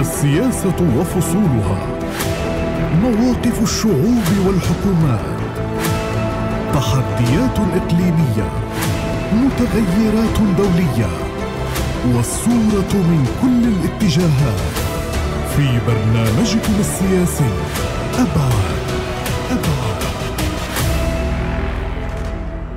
السياسة وفصولها. مواقف الشعوب والحكومات. تحديات إقليمية. متغيرات دولية. والصورة من كل الاتجاهات. في برنامجكم السياسي. أبعاد. أبعاد.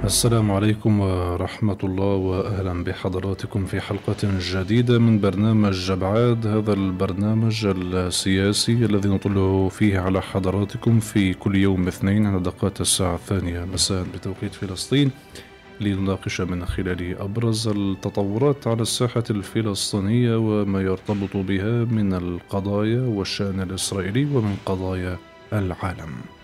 السلام عليكم ورحمة الله وأهلا بحضراتكم في حلقة جديدة من برنامج أبعاد هذا البرنامج السياسي الذي نطله فيه على حضراتكم في كل يوم اثنين على دقات الساعة الثانية مساء بتوقيت فلسطين لنناقش من خلاله أبرز التطورات على الساحة الفلسطينية وما يرتبط بها من القضايا والشأن الإسرائيلي ومن قضايا العالم.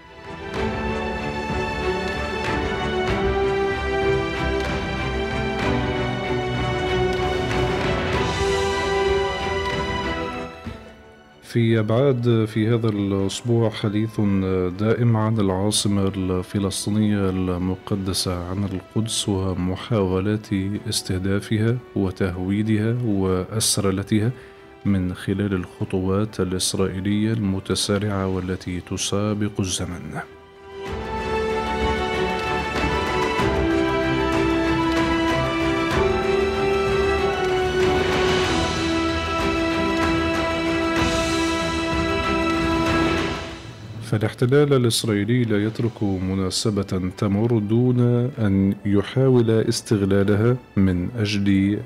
في أبعاد في هذا الأسبوع حديث دائم عن العاصمة الفلسطينية المقدسة عن القدس ومحاولات استهدافها وتهويدها وأسرلتها من خلال الخطوات الإسرائيلية المتسارعة والتي تسابق الزمن. فالاحتلال الإسرائيلي لا يترك مناسبة تمر دون أن يحاول استغلالها من أجل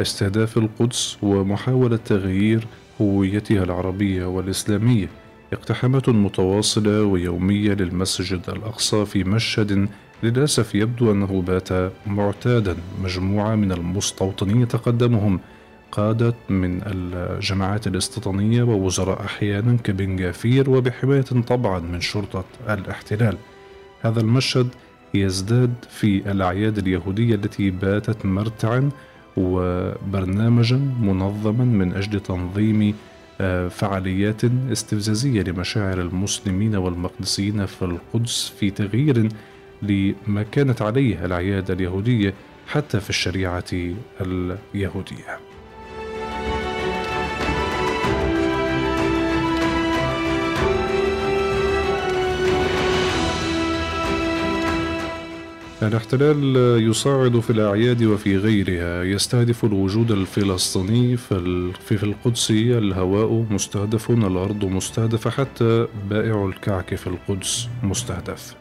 استهداف القدس ومحاولة تغيير هويتها العربية والإسلامية. اقتحامات متواصلة ويومية للمسجد الأقصى في مشهد للأسف يبدو أنه بات معتادا. مجموعة من المستوطنين تقدمهم قادة من الجماعات الاستيطانية ووزراء أحيانا كبن جافير وبحماية طبعا من شرطة الاحتلال هذا المشهد يزداد في الأعياد اليهودية التي باتت مرتعا وبرنامجا منظما من أجل تنظيم فعاليات استفزازية لمشاعر المسلمين والمقدسيين في القدس في تغيير لما كانت عليه الأعياد اليهودية حتى في الشريعة اليهودية. الاحتلال يصعد في الأعياد وفي غيرها يستهدف الوجود الفلسطيني في القدس الهواء مستهدف الأرض مستهدفة حتى بائع الكعك في القدس مستهدف.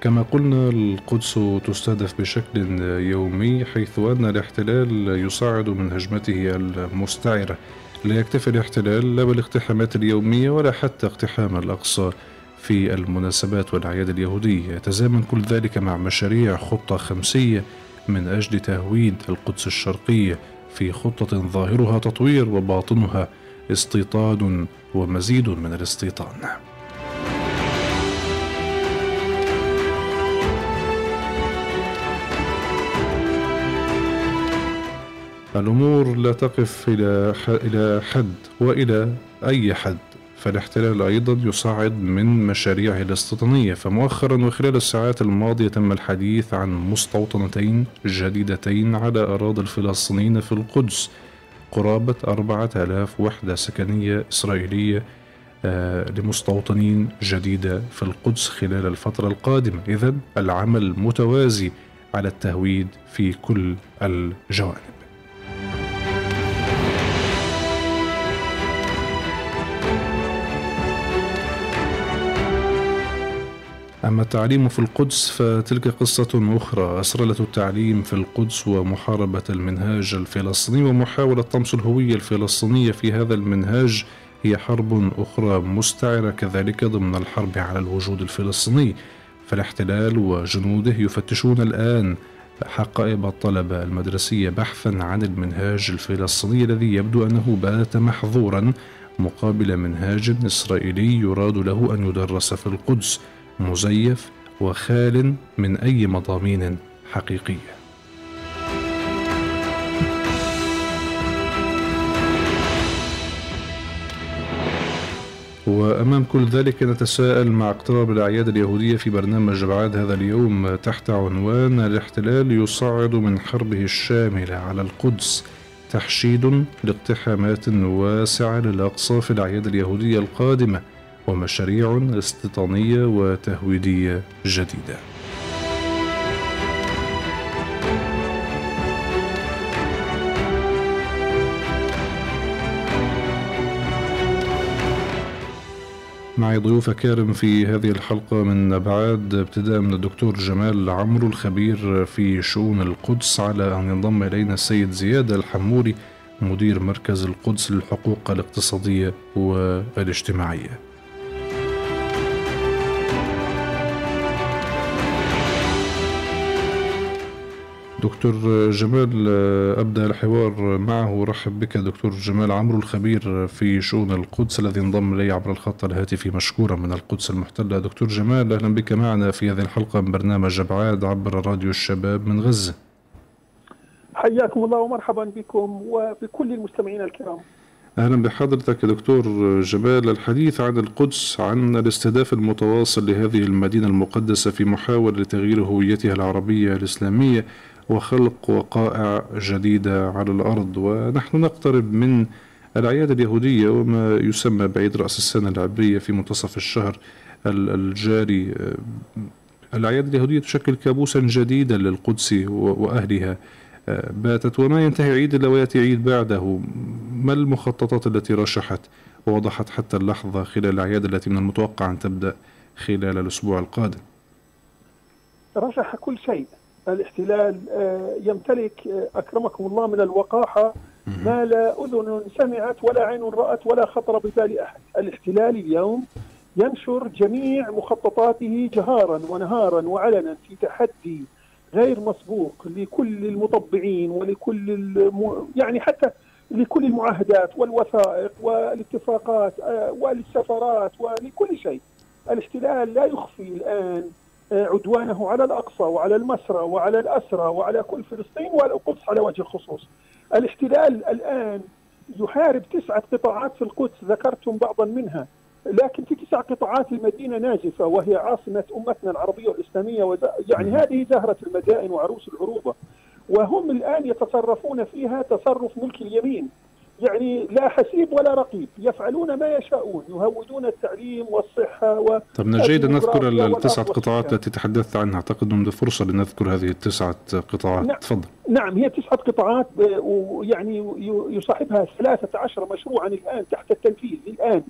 كما قلنا القدس تستهدف بشكل يومي حيث أن الاحتلال يصعد من هجمته المستعرة. لا يكتفي الاحتلال لا بالاقتحامات اليومية ولا حتى اقتحام الأقصى في المناسبات والأعياد اليهودية. يتزامن كل ذلك مع مشاريع خطة خمسية من أجل تهويد القدس الشرقية. في خطة ظاهرها تطوير وباطنها استيطان ومزيد من الاستيطان. الأمور لا تقف إلى حد وإلى أي حد فالاحتلال أيضا يصعد من مشاريعه الاستيطانية فمؤخرا وخلال الساعات الماضية تم الحديث عن مستوطنتين جديدتين على أراضي الفلسطينيين في القدس قرابة أربعة آلاف وحدة سكنية إسرائيلية آه لمستوطنين جديدة في القدس خلال الفترة القادمة. إذا العمل متوازي على التهويد في كل الجوانب. أما التعليم في القدس فتلك قصة أخرى. أسرلة التعليم في القدس ومحاربة المنهاج الفلسطيني ومحاولة طمس الهوية الفلسطينية في هذا المنهاج هي حرب أخرى مستعرة كذلك ضمن الحرب على الوجود الفلسطيني. فالاحتلال وجنوده يفتشون الآن حقائب الطلبة المدرسية بحثا عن المنهاج الفلسطيني الذي يبدو أنه بات محظورا مقابل منهاج إسرائيلي يراد له أن يدرس في القدس. مزيف وخال من أي مضامين حقيقية. وأمام كل ذلك نتساءل مع اقتراب الأعياد اليهودية في برنامج بعد هذا اليوم تحت عنوان الاحتلال يصعد من حربه الشاملة على القدس تحشيد لاقتحامات واسعة للأقصى في الأعياد اليهودية القادمة. ومشاريع استيطانية وتهويدية جديدة. معي ضيوف كارم في هذه الحلقة من أبعاد ابتداء من الدكتور جمال عمرو الخبير في شؤون القدس على أن ينضم إلينا السيد زياد الحموري مدير مركز القدس للحقوق الاقتصادية والاجتماعية. دكتور جمال أبدأ الحوار معه. رحب بك دكتور جمال عمرو الخبير في شؤون القدس الذي انضم إلي عبر الخط الهاتفي مشكورا من القدس المحتلة. دكتور جمال أهلا بك معنا في هذه الحلقة من برنامج أبعاد عبر راديو الشباب من غزة. حياكم الله ومرحبا بكم وبكل المستمعين الكرام. أهلا بحضرتك دكتور جمال. الحديث عن القدس عن الاستهداف المتواصل لهذه المدينة المقدسة في محاوله لتغيير هويتها العربية الإسلامية وخلق وقائع جديدة على الأرض. ونحن نقترب من الأعياد اليهودية وما يسمى بعيد رأس السنة العبرية في منتصف الشهر الجاري. الأعياد اليهودية تشكل كابوسا جديدا للقدس وأهلها. باتت وما ينتهي عيد إلا ويأتي عيد بعده. ما المخططات التي رشحت ووضحت حتى اللحظة خلال الأعياد التي من المتوقع أن تبدأ خلال الأسبوع القادم؟ رشح كل شيء. الاحتلال آه، يمتلك آه، أكرمكم الله من الوقاحة. ما لا أذن سمعت ولا عين رأت ولا خطر ببال أحد، الاحتلال اليوم ينشر جميع مخططاته جهارا ونهارا وعلنا في تحدي غير مسبوق لكل المطبعين ولكل الم... يعني حتى لكل المعاهدات والوثائق والاتفاقات آه، وللسفارات ولكل شيء. الاحتلال لا يخفي الآن عدوانه على الأقصى وعلى المسرى وعلى الأسرى وعلى كل فلسطين والقدس على وجه الخصوص. الاحتلال الآن يحارب تسعة قطاعات في القدس ذكرتم بعضا منها. لكن في تسع قطاعات المدينة نازفة وهي عاصمة أمتنا العربية والإسلامية وز... يعني هذه زهرة المدائن وعروس العروبة. وهم الآن يتصرفون فيها تصرف ملك اليمين. يعني لا حسيب ولا رقيب يفعلون ما يشاءون يهودون التعليم والصحة و طب من الجيد أن نذكر التسعة قطاعات التي تحدثت عنها. أعتقد أنه فرصة لنذكر هذه التسعة قطاعات. نعم. تفضل. نعم هي تسعة قطاعات ويعني يصاحبها 13 مشروعا الآن تحت التنفيذ الآن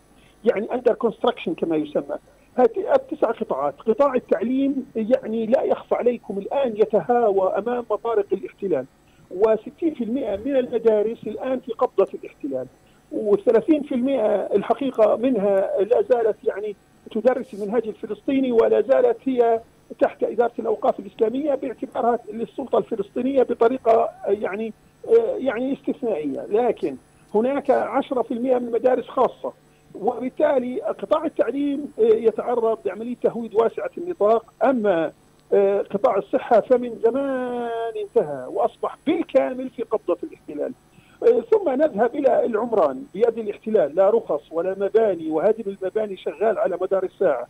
يعني أندر كونستراكشن كما يسمى. هذه التسع قطاعات. قطاع التعليم يعني لا يخفى عليكم الآن يتهاوى أمام مطارق الاحتلال. و60% من المدارس الآن في قبضة الاحتلال. و30% الحقيقة منها لا زالت يعني تدرس المنهج الفلسطيني ولا زالت هي تحت إدارة الأوقاف الإسلامية باعتبارها للسلطة الفلسطينية بطريقة يعني يعني استثنائية. لكن هناك 10% من مدارس خاصة وبالتالي قطاع التعليم يتعرض لعملية تهويد واسعة النطاق. آه، قطاع الصحة فمن زمان انتهى وأصبح بالكامل في قبضة الاحتلال. آه، ثم نذهب إلى العمران بيد الاحتلال. لا رخص ولا مباني وهدم المباني شغال على مدار الساعة.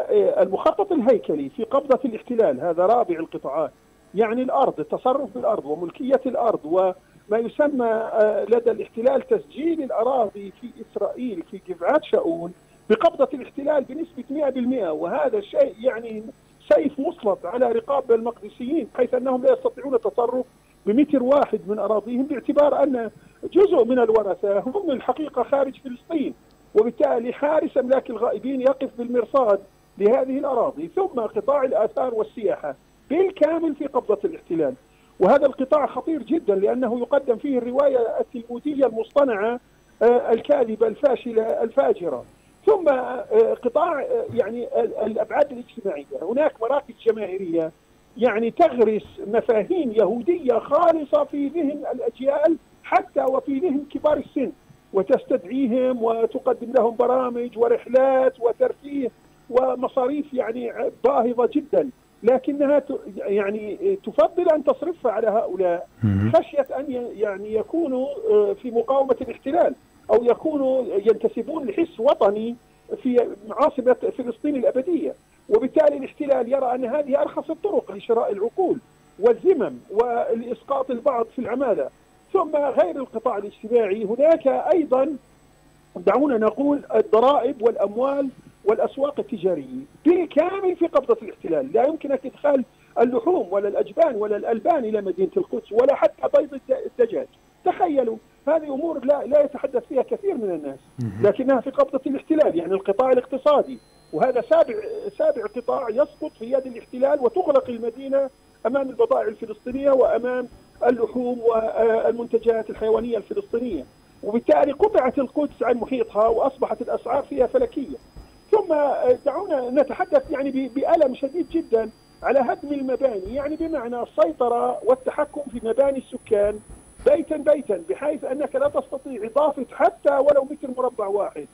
آه، المخطط الهيكلي في قبضة الاحتلال هذا رابع القطاعات. يعني الأرض التصرف بالأرض وملكية الأرض وما يسمى لدى الاحتلال تسجيل الأراضي في إسرائيل في جذعات شاؤون بقبضة الاحتلال بنسبة 100% وهذا الشيء يعني سيف مسلط على رقاب المقدسيين حيث أنهم لا يستطيعون التصرف بمتر واحد من أراضيهم باعتبار أن جزء من الورثة هم الحقيقة خارج فلسطين. وبالتالي حارس أملاك الغائبين يقف بالمرصاد لهذه الأراضي. ثم قطاع الآثار والسياحة بالكامل في قبضة الاحتلال. وهذا القطاع خطير جدا لأنه يقدم فيه الرواية التلموديه المصطنعة آه، الكاذبة الفاشلة الفاجرة. ثم آه، قطاع آه، يعني الأبعاد الاجتماعية، هناك مراكز جماهيرية يعني تغرس مفاهيم يهودية خالصة في ذهن الأجيال حتى وفي ذهن كبار السن وتستدعيهم وتقدم لهم برامج ورحلات وترفيه ومصاريف يعني باهظة جدا. لكنها يعني تفضل أن تصرفها على هؤلاء خشية أن يعني يكونوا آه، في مقاومة الاحتلال. أو يكونوا ينتسبون لحس وطني في عاصمة فلسطين الأبدية. وبالتالي الاحتلال يرى أن هذه أرخص الطرق لشراء العقول والذمم ولاسقاط البعض في العمالة. ثم غير القطاع الاجتماعي هناك أيضا دعونا نقول الضرائب والأموال والأسواق التجارية. بالكامل في قبضة الاحتلال، لا يمكنك إدخال اللحوم ولا الأجبان ولا الألبان إلى مدينة القدس ولا حتى بيض الدجاج، تخيلوا هذه أمور لا لا يتحدث فيها كثير من الناس، لكنها في قبضة الاحتلال، يعني القطاع الاقتصادي، وهذا سابع سابع قطاع يسقط في يد الاحتلال وتغلق المدينة أمام البضائع الفلسطينية وأمام اللحوم والمنتجات الحيوانية الفلسطينية. وبالتالي قطعت القدس عن محيطها وأصبحت الأسعار فيها فلكية. ثم دعونا نتحدث يعني بألم شديد جدا على هدم المباني يعني بمعنى السيطرة والتحكم في مباني السكان بيتا بيتا بحيث أنك لا تستطيع إضافة حتى ولو متر مربع واحد.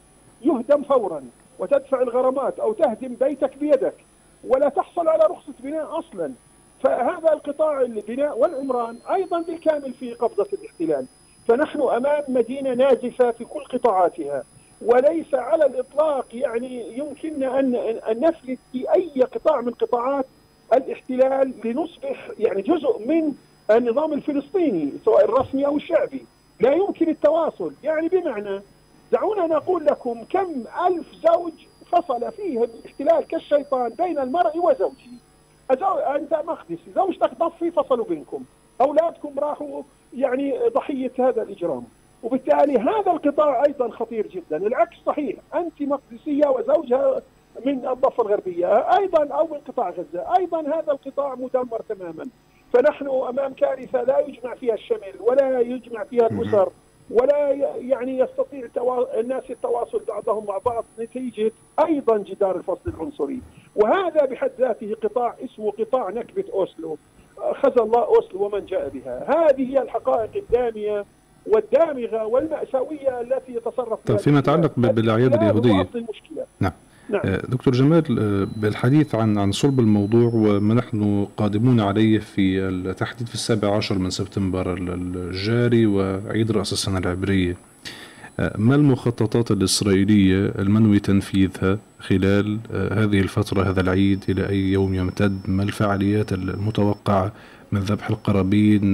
يهدم فورا وتدفع الغرامات أو تهدم بيتك بيدك. ولا تحصل على رخصة بناء أصلا. فهذا القطاع البناء والعمران أيضا بالكامل في قبضة الاحتلال. فنحن أمام مدينة نازفة في كل قطاعاتها. وليس على الإطلاق يعني يمكننا ان أن نفلت في أي قطاع من قطاعات الاحتلال لنصبح يعني جزء من النظام الفلسطيني سواء الرسمي أو الشعبي لا يمكن التواصل. يعني بمعنى دعونا نقول لكم كم ألف زوج فصل فيه الاحتلال كالشيطان بين المرء وزوجه. أنت مقدسي زوجتك ضفي فصلوا بينكم. أولادكم راحوا يعني ضحية هذا الإجرام. وبالتالي هذا القطاع أيضا خطير جدا. العكس صحيح انت مقدسية وزوجها من الضفة الغربية أيضا أو من قطاع غزة أيضا هذا القطاع مدمر تماما. فنحن أمام كارثة لا يجمع فيها الشمل ولا يجمع فيها الأسر ولا يعني يستطيع الناس التواصل بعضهم مع بعض نتيجة أيضا جدار الفصل العنصري. وهذا بحد ذاته قطاع اسمه قطاع نكبة أوسلو. خزى الله أوسلو ومن جاء بها. هذه هي الحقائق الدامية والدامغة والمأساوية التي يتصرف طيب فيما يتعلق بالأعياد اليهودية. نعم. نعم. آه، دكتور جمال آه، بالحديث عن عن صلب الموضوع وما نحن قادمون عليه في التحديد في السابع عشر من سبتمبر الجاري وعيد رأس السنة العبرية. آه، ما المخططات الإسرائيلية المنوي تنفيذها خلال هذه الفترة هذا العيد إلى أي يوم يمتد؟ ما الفعاليات المتوقعة من ذبح القرابين؟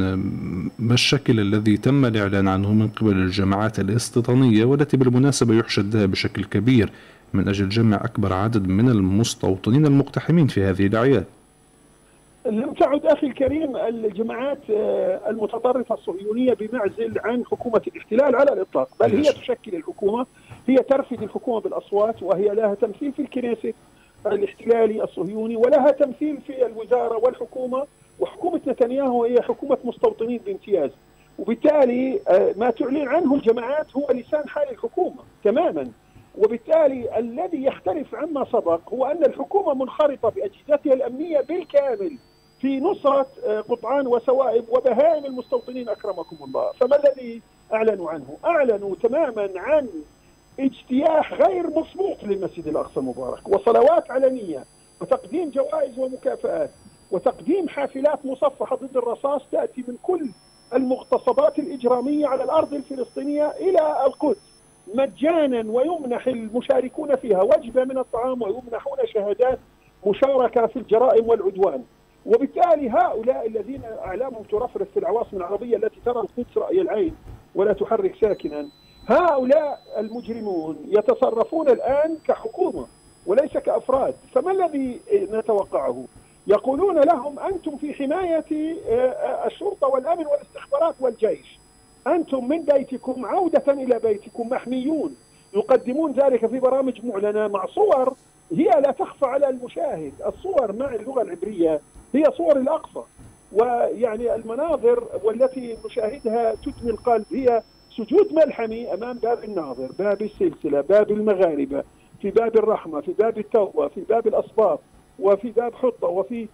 ما الشكل الذي تم الإعلان عنه من قبل الجماعات الاستيطانية والتي بالمناسبة يحشد لها بشكل كبير؟ من أجل جمع أكبر عدد من المستوطنين المقتحمين في هذه الأعياد. لم تعد أخي الكريم الجماعات آه، المتطرفة الصهيونية بمعزل عن حكومة الاحتلال على الإطلاق، بل هي تشكل الحكومة، هي ترفض الحكومة بالأصوات وهي لها تمثيل في الكنيسة الاحتلالي الصهيوني ولها تمثيل في الوزارة والحكومة وحكومة نتنياهو هي حكومة مستوطنين بامتياز. وبالتالي آه، ما تعلن عنه الجماعات هو لسان حال الحكومة تماما. وبالتالي الذي يختلف عما سبق هو أن الحكومة منخرطة بأجهزتها الأمنية بالكامل في نصرة آه، قطعان وسوائب وبهائم المستوطنين أكرمكم الله. فما الذي أعلنوا عنه؟ أعلنوا تماما عن اجتياح غير مسبوق للمسجد الأقصى المبارك وصلوات علنية وتقديم جوائز ومكافآت وتقديم حافلات مصفحة ضد الرصاص تأتي من كل المغتصبات الإجرامية على الأرض الفلسطينية إلى القدس. مجانا ويمنح المشاركون فيها وجبة من الطعام ويمنحون شهادات مشاركة في الجرائم والعدوان. وبالتالي هؤلاء الذين أعلامهم ترفرف في العواصم العربية التي ترى القدس رأي العين ولا تحرك ساكنا هؤلاء المجرمون يتصرفون الآن كحكومة وليس كأفراد. فما الذي نتوقعه؟ يقولون لهم أنتم في حماية آه، آه، الشرطة والأمن والاستخبارات والجيش. أنتم من بيتكم عودة إلى بيتكم محميون يقدمون ذلك في برامج معلنة مع صور هي لا تخفى على المشاهد. الصور مع اللغة العبرية هي صور الأقصى ويعني المناظر والتي نشاهدها تدمي القلب. هي سجود ملحمي أمام باب الناظر باب السلسلة باب المغاربة في باب الرحمة في باب التوبة في باب الأصباط وفي باب حطة وفي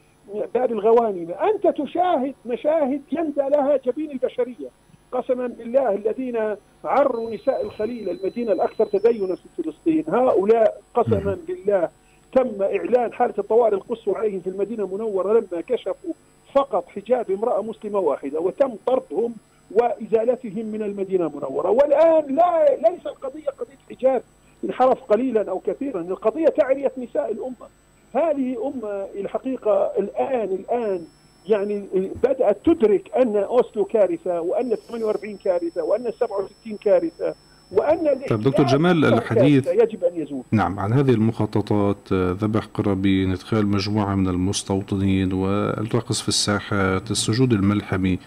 باب الغوانم أنت تشاهد مشاهد يندى لها جبين البشرية. قسما بالله الذين عروا نساء الخليل المدينة الأكثر تدينا في فلسطين. هؤلاء قسما بالله تم إعلان حالة الطوارئ القصوى عليهم في المدينة المنورة لما كشفوا فقط حجاب امرأة مسلمة واحدة وتم طردهم وإزالتهم من المدينة المنورة. والآن لا ليس القضية قضية حجاب انحرف قليلا أو كثيرا القضية تعرية نساء الأمة. هذه أمة الحقيقة الآن الآن يعني بدأت تدرك أن أوسلو كارثة وأن 48 كارثة وأن 67 كارثة وأن طيب دكتور جمال الحديث يجب أن يزول. نعم عن هذه المخططات ذبح قرابين إدخال مجموعة من المستوطنين والرقص في الساحات السجود الملحمي.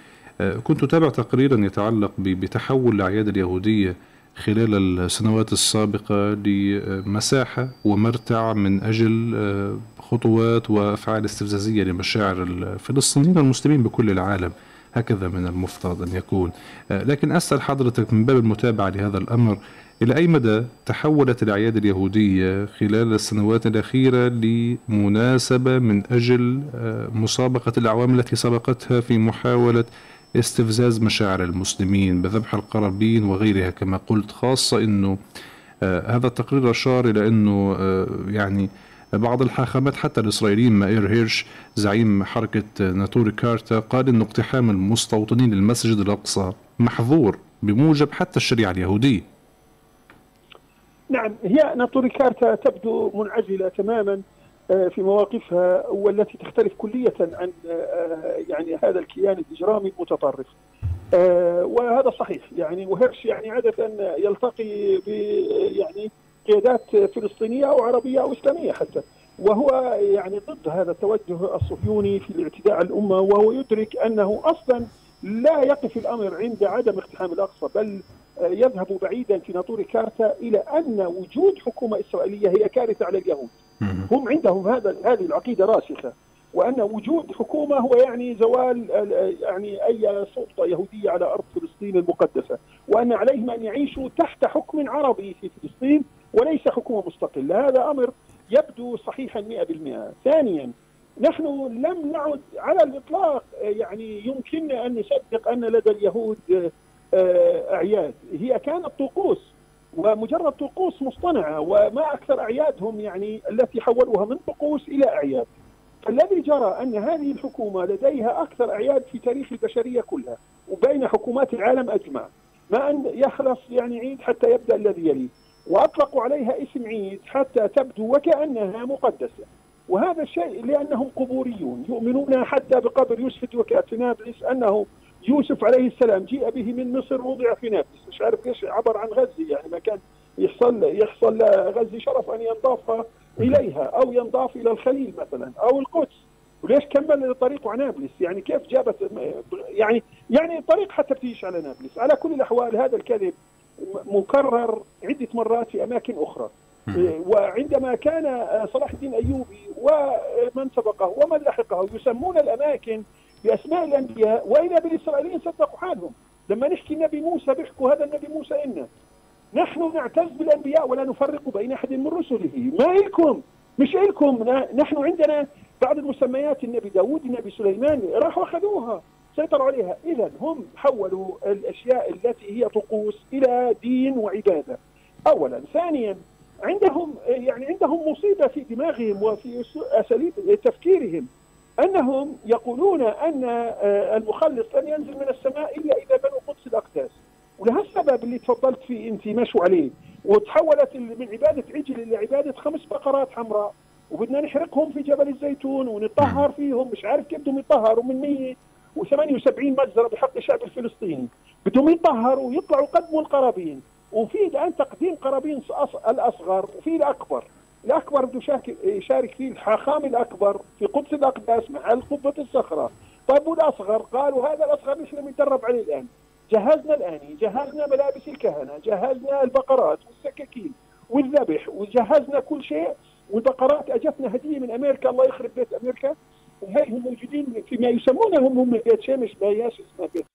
كنت أتابع تقريرا يتعلق بتحول الأعياد اليهودية خلال السنوات السابقة لمساحة ومرتع من أجل خطوات وأفعال استفزازية لمشاعر الفلسطينيين والمسلمين بكل العالم. هكذا من المفترض أن يكون. لكن أسأل حضرتك من باب المتابعة لهذا الأمر إلى أي مدى تحولت الأعياد اليهودية خلال السنوات الأخيرة لمناسبة من أجل مسابقة الأعوام التي سبقتها في محاولة استفزاز مشاعر المسلمين بذبح القرابين وغيرها؟ كما قلت خاصة أنه آه هذا التقرير أشار إلى أنه آه يعني بعض الحاخامات حتى الإسرائيليين مائير هيرش زعيم حركة ناتوري كارتا قال أن اقتحام المستوطنين للمسجد الأقصى محظور بموجب حتى الشريعة اليهودية. نعم هي ناتوري كارتا تبدو منعزلة تماما في مواقفها والتي تختلف كلية عن يعني هذا الكيان الإجرامي المتطرف. وهذا صحيح يعني وهرش يعني عادة يلتقي ب يعني قيادات فلسطينية أو عربية أو إسلامية حتى. وهو يعني ضد هذا التوجه الصهيوني في الاعتداء على الأمة وهو يدرك أنه أصلا لا يقف الأمر عند عدم اقتحام الأقصى بل يذهب بعيدا في ناطور كارتا إلى أن وجود حكومة إسرائيلية هي كارثة على اليهود. هم عندهم هذا هذه العقيدة راسخة. وأن وجود حكومة هو يعني زوال يعني أي سلطة يهودية على أرض فلسطين المقدسة وأن عليهم أن يعيشوا تحت حكم عربي في فلسطين وليس حكومة مستقلة. هذا أمر يبدو صحيحا 100% ثانيا نحن لم نعد على الإطلاق يعني يمكننا أن نصدق أن لدى اليهود أعياد. هي كانت طقوس ومجرد طقوس مصطنعة وما أكثر أعيادهم يعني التي حولوها من طقوس إلى أعياد. الذي جرى أن هذه الحكومة لديها أكثر أعياد في تاريخ البشرية كلها وبين حكومات العالم أجمع. ما أن يخلص يعني عيد حتى يبدأ الذي يليه وأطلقوا عليها اسم عيد حتى تبدو وكأنها مقدسة. وهذا الشيء لأنهم قبوريون يؤمنون حتى بقبر يوسف وكأت في نابلس أنه يوسف عليه السلام جيء به من مصر وضع في نابلس. مش عارف ليش عبر عن غزة يعني ما كان يحصل يحصل غزة شرف أن ينضاف إليها أو ينضاف إلى الخليل مثلا أو القدس. وليش كمل طريقه على نابلس؟ يعني كيف جابت يعني يعني الطريق حتى بتعيش على نابلس. على كل الأحوال هذا الكذب مكرر عدة مرات في أماكن أخرى. وعندما كان صلاح الدين أيوبي ومن سبقه ومن لحقه يسمون الأماكن بأسماء الأنبياء واذا بالاسرائيليين صدقوا حالهم. لما نحكي النبي موسى بيحكوا هذا النبي موسى إنا نحن نعتز بالأنبياء ولا نفرق بين أحد من رسله. ما إلكم؟ مش إلكم. نحن عندنا بعض المسميات النبي داود النبي سليمان راحوا أخذوها سيطروا عليها. اذا هم حولوا الأشياء التي هي طقوس إلى دين وعبادة. اولا. ثانيا عندهم يعني عندهم مصيبة في دماغهم وفي أساليب تفكيرهم. أنهم يقولون أن المخلص لن ينزل من السماء إلا إذا بنوا قدس الاقداس ولهالسبب اللي تفضلت فيه انت مشوا عليه. وتحولت من عبادة عجل إلى عبادة خمس بقرات حمراء. وبدنا نحرقهم في جبل الزيتون ونطهر فيهم. مش عارف كيف بدهم يطهروا من 178 مجزرة بحق الشعب الفلسطيني. بدهم يطهروا ويطلعوا يقدموا القرابين. وفي الان تقديم قرابين الأصغر وفي الأكبر. الأكبر بده يشارك فيه الحاخام الأكبر في قدس الأقداس محل قبه الصخرة. طيب والأصغر؟ قالوا هذا الأصغر نحن بنتدرب عليه الآن. جهزنا الأني جهزنا ملابس الكهنة جهزنا البقرات والسكاكين والذبح وجهزنا كل شيء والبقرات. اجتنا هدية من أمريكا الله يخرب بيت أمريكا. وهي هم موجودين فيما يسمونهم هم بيت شمس بياس اسمها بيت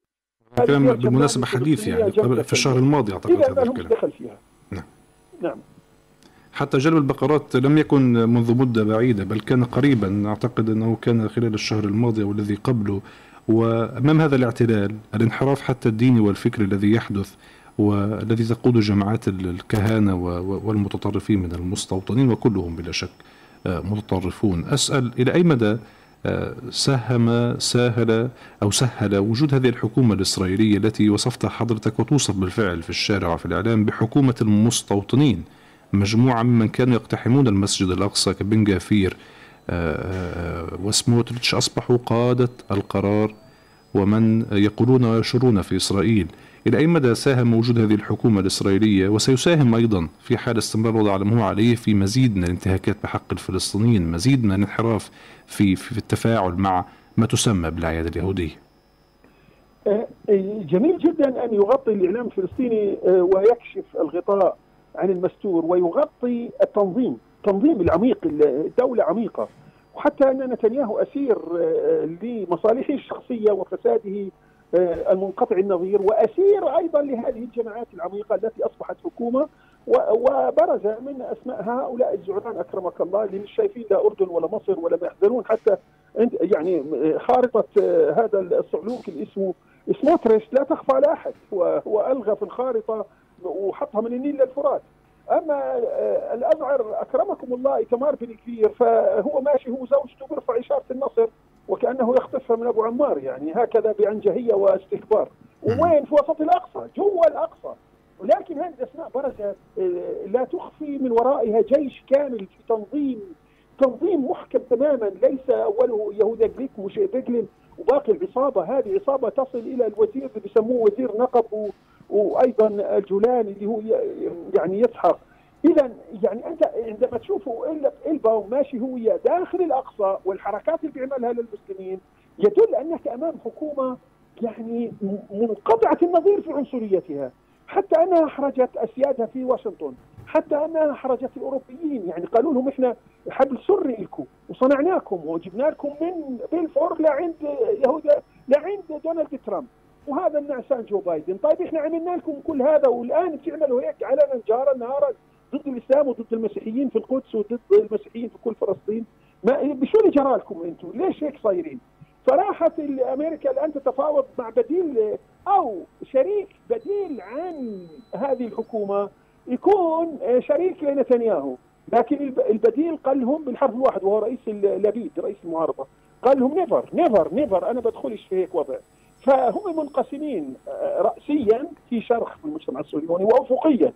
كلام بالمناسبة حديث يعني في الشهر الماضي أعتقد هذا الكلام. دخل فيها. نعم. نعم. حتى جلب البقرات لم يكن منذ مدة بعيدة بل كان قريبا. أعتقد أنه كان خلال الشهر الماضي أو الذي قبله وأمام هذا الاعتلال؟ الانحراف حتى الديني والفكري الذي يحدث والذي تقود جماعات الكهنة والمتطرفين من المستوطنين وكلهم بلا شك متطرفون. أسأل إلى أي مدى ساهم ساهل أو سهل وجود هذه الحكومة الإسرائيلية التي وصفتها حضرتك وتوصف بالفعل في الشارع وفي الإعلام بحكومة المستوطنين مجموعة ممن كانوا يقتحمون المسجد الأقصى كبن جافير وسموتريتش أصبحوا قادة القرار ومن يقولون ويشرون في إسرائيل. إلى أي مدى ساهم وجود هذه الحكومة الإسرائيلية؟ وسيساهم أيضا في حال استمرار ما هو عليه في مزيد من الانتهاكات بحق الفلسطينيين مزيد من الانحراف في, في التفاعل مع ما تسمى بالأعياد اليهودية. جميل جدا أن يغطي الإعلام الفلسطيني ويكشف الغطاء عن المستور ويغطي التنظيم. التنظيم العميق الدولة عميقة. وحتى أن نتنياهو أسير أه، لمصالحه الشخصية وفساده آه، المنقطع النظير وأسير أيضا لهذه الجماعات العميقة التي أصبحت حكومة وبرز من أسماء هؤلاء الزعران أكرمك الله اللي مش شايفين لا أردن ولا مصر ولا ما يحضرون. حتى يعني خارطة آه، هذا الصعلوك اللي اسمه سموتريش لا تخفى على أحد هو الغى في الخارطة وحطها من النيل للفرات. أما آه، الازعر أكرمكم الله ايتمار بن كبير فهو ماشي هو زوجته بيرفع اشاره النصر وكأنه يخطفها من أبو عمار يعني هكذا بعنجهيه واستكبار. وين؟ في وسط الأقصى جوا الأقصى. ولكن هذه الأسماء برزت آه، لا تخفي من ورائها جيش كامل في تنظيم تنظيم محكم تماما. ليس أوله يهوذا مش بيجلن وباقي العصابة. هذه عصابه تصل إلى الوزير اللي بيسموه وزير نقب وأيضا الجولان اللي هو يعني يسحق. اذا يعني أنت عندما تشوفوا الباوم ماشي هو داخل الأقصى والحركات اللي بيعملها للمسلمين يدل أنك أمام حكومة يعني منقطعة النظير في عنصريتها. حتى أنها أحرجت اسيادها في واشنطن حتى أنها أحرجت الأوروبيين. يعني قالوا لهم إحنا حبل سري لكم وصنعناكم وجبنا لكم من بيلفور لعند يهودا لعند دونالد ترامب. وهذا النعسان جو بايدن. طيب إحنا عملنا لكم كل هذا والآن تعملوا هيك علنا نجارا نهارا ضد الإسلام وضد المسيحيين في القدس وضد المسيحيين في كل فلسطين. ما بشو اللي جرى لكم أنتم؟ ليش هيك صايرين؟ فراحت أمريكا الآن تتفاوض مع بديل أو شريك بديل عن هذه الحكومة. يكون شريك لنتنياهو. لكن البديل قال لهم بالحرف الواحد وهو رئيس لبيد رئيس المعارضة. قال لهم نيفر نيفر نيفر أنا بدخلش في هيك وضع. فهم منقسمين راسيا في شرخ في المجتمع الصهيوني وافقيا.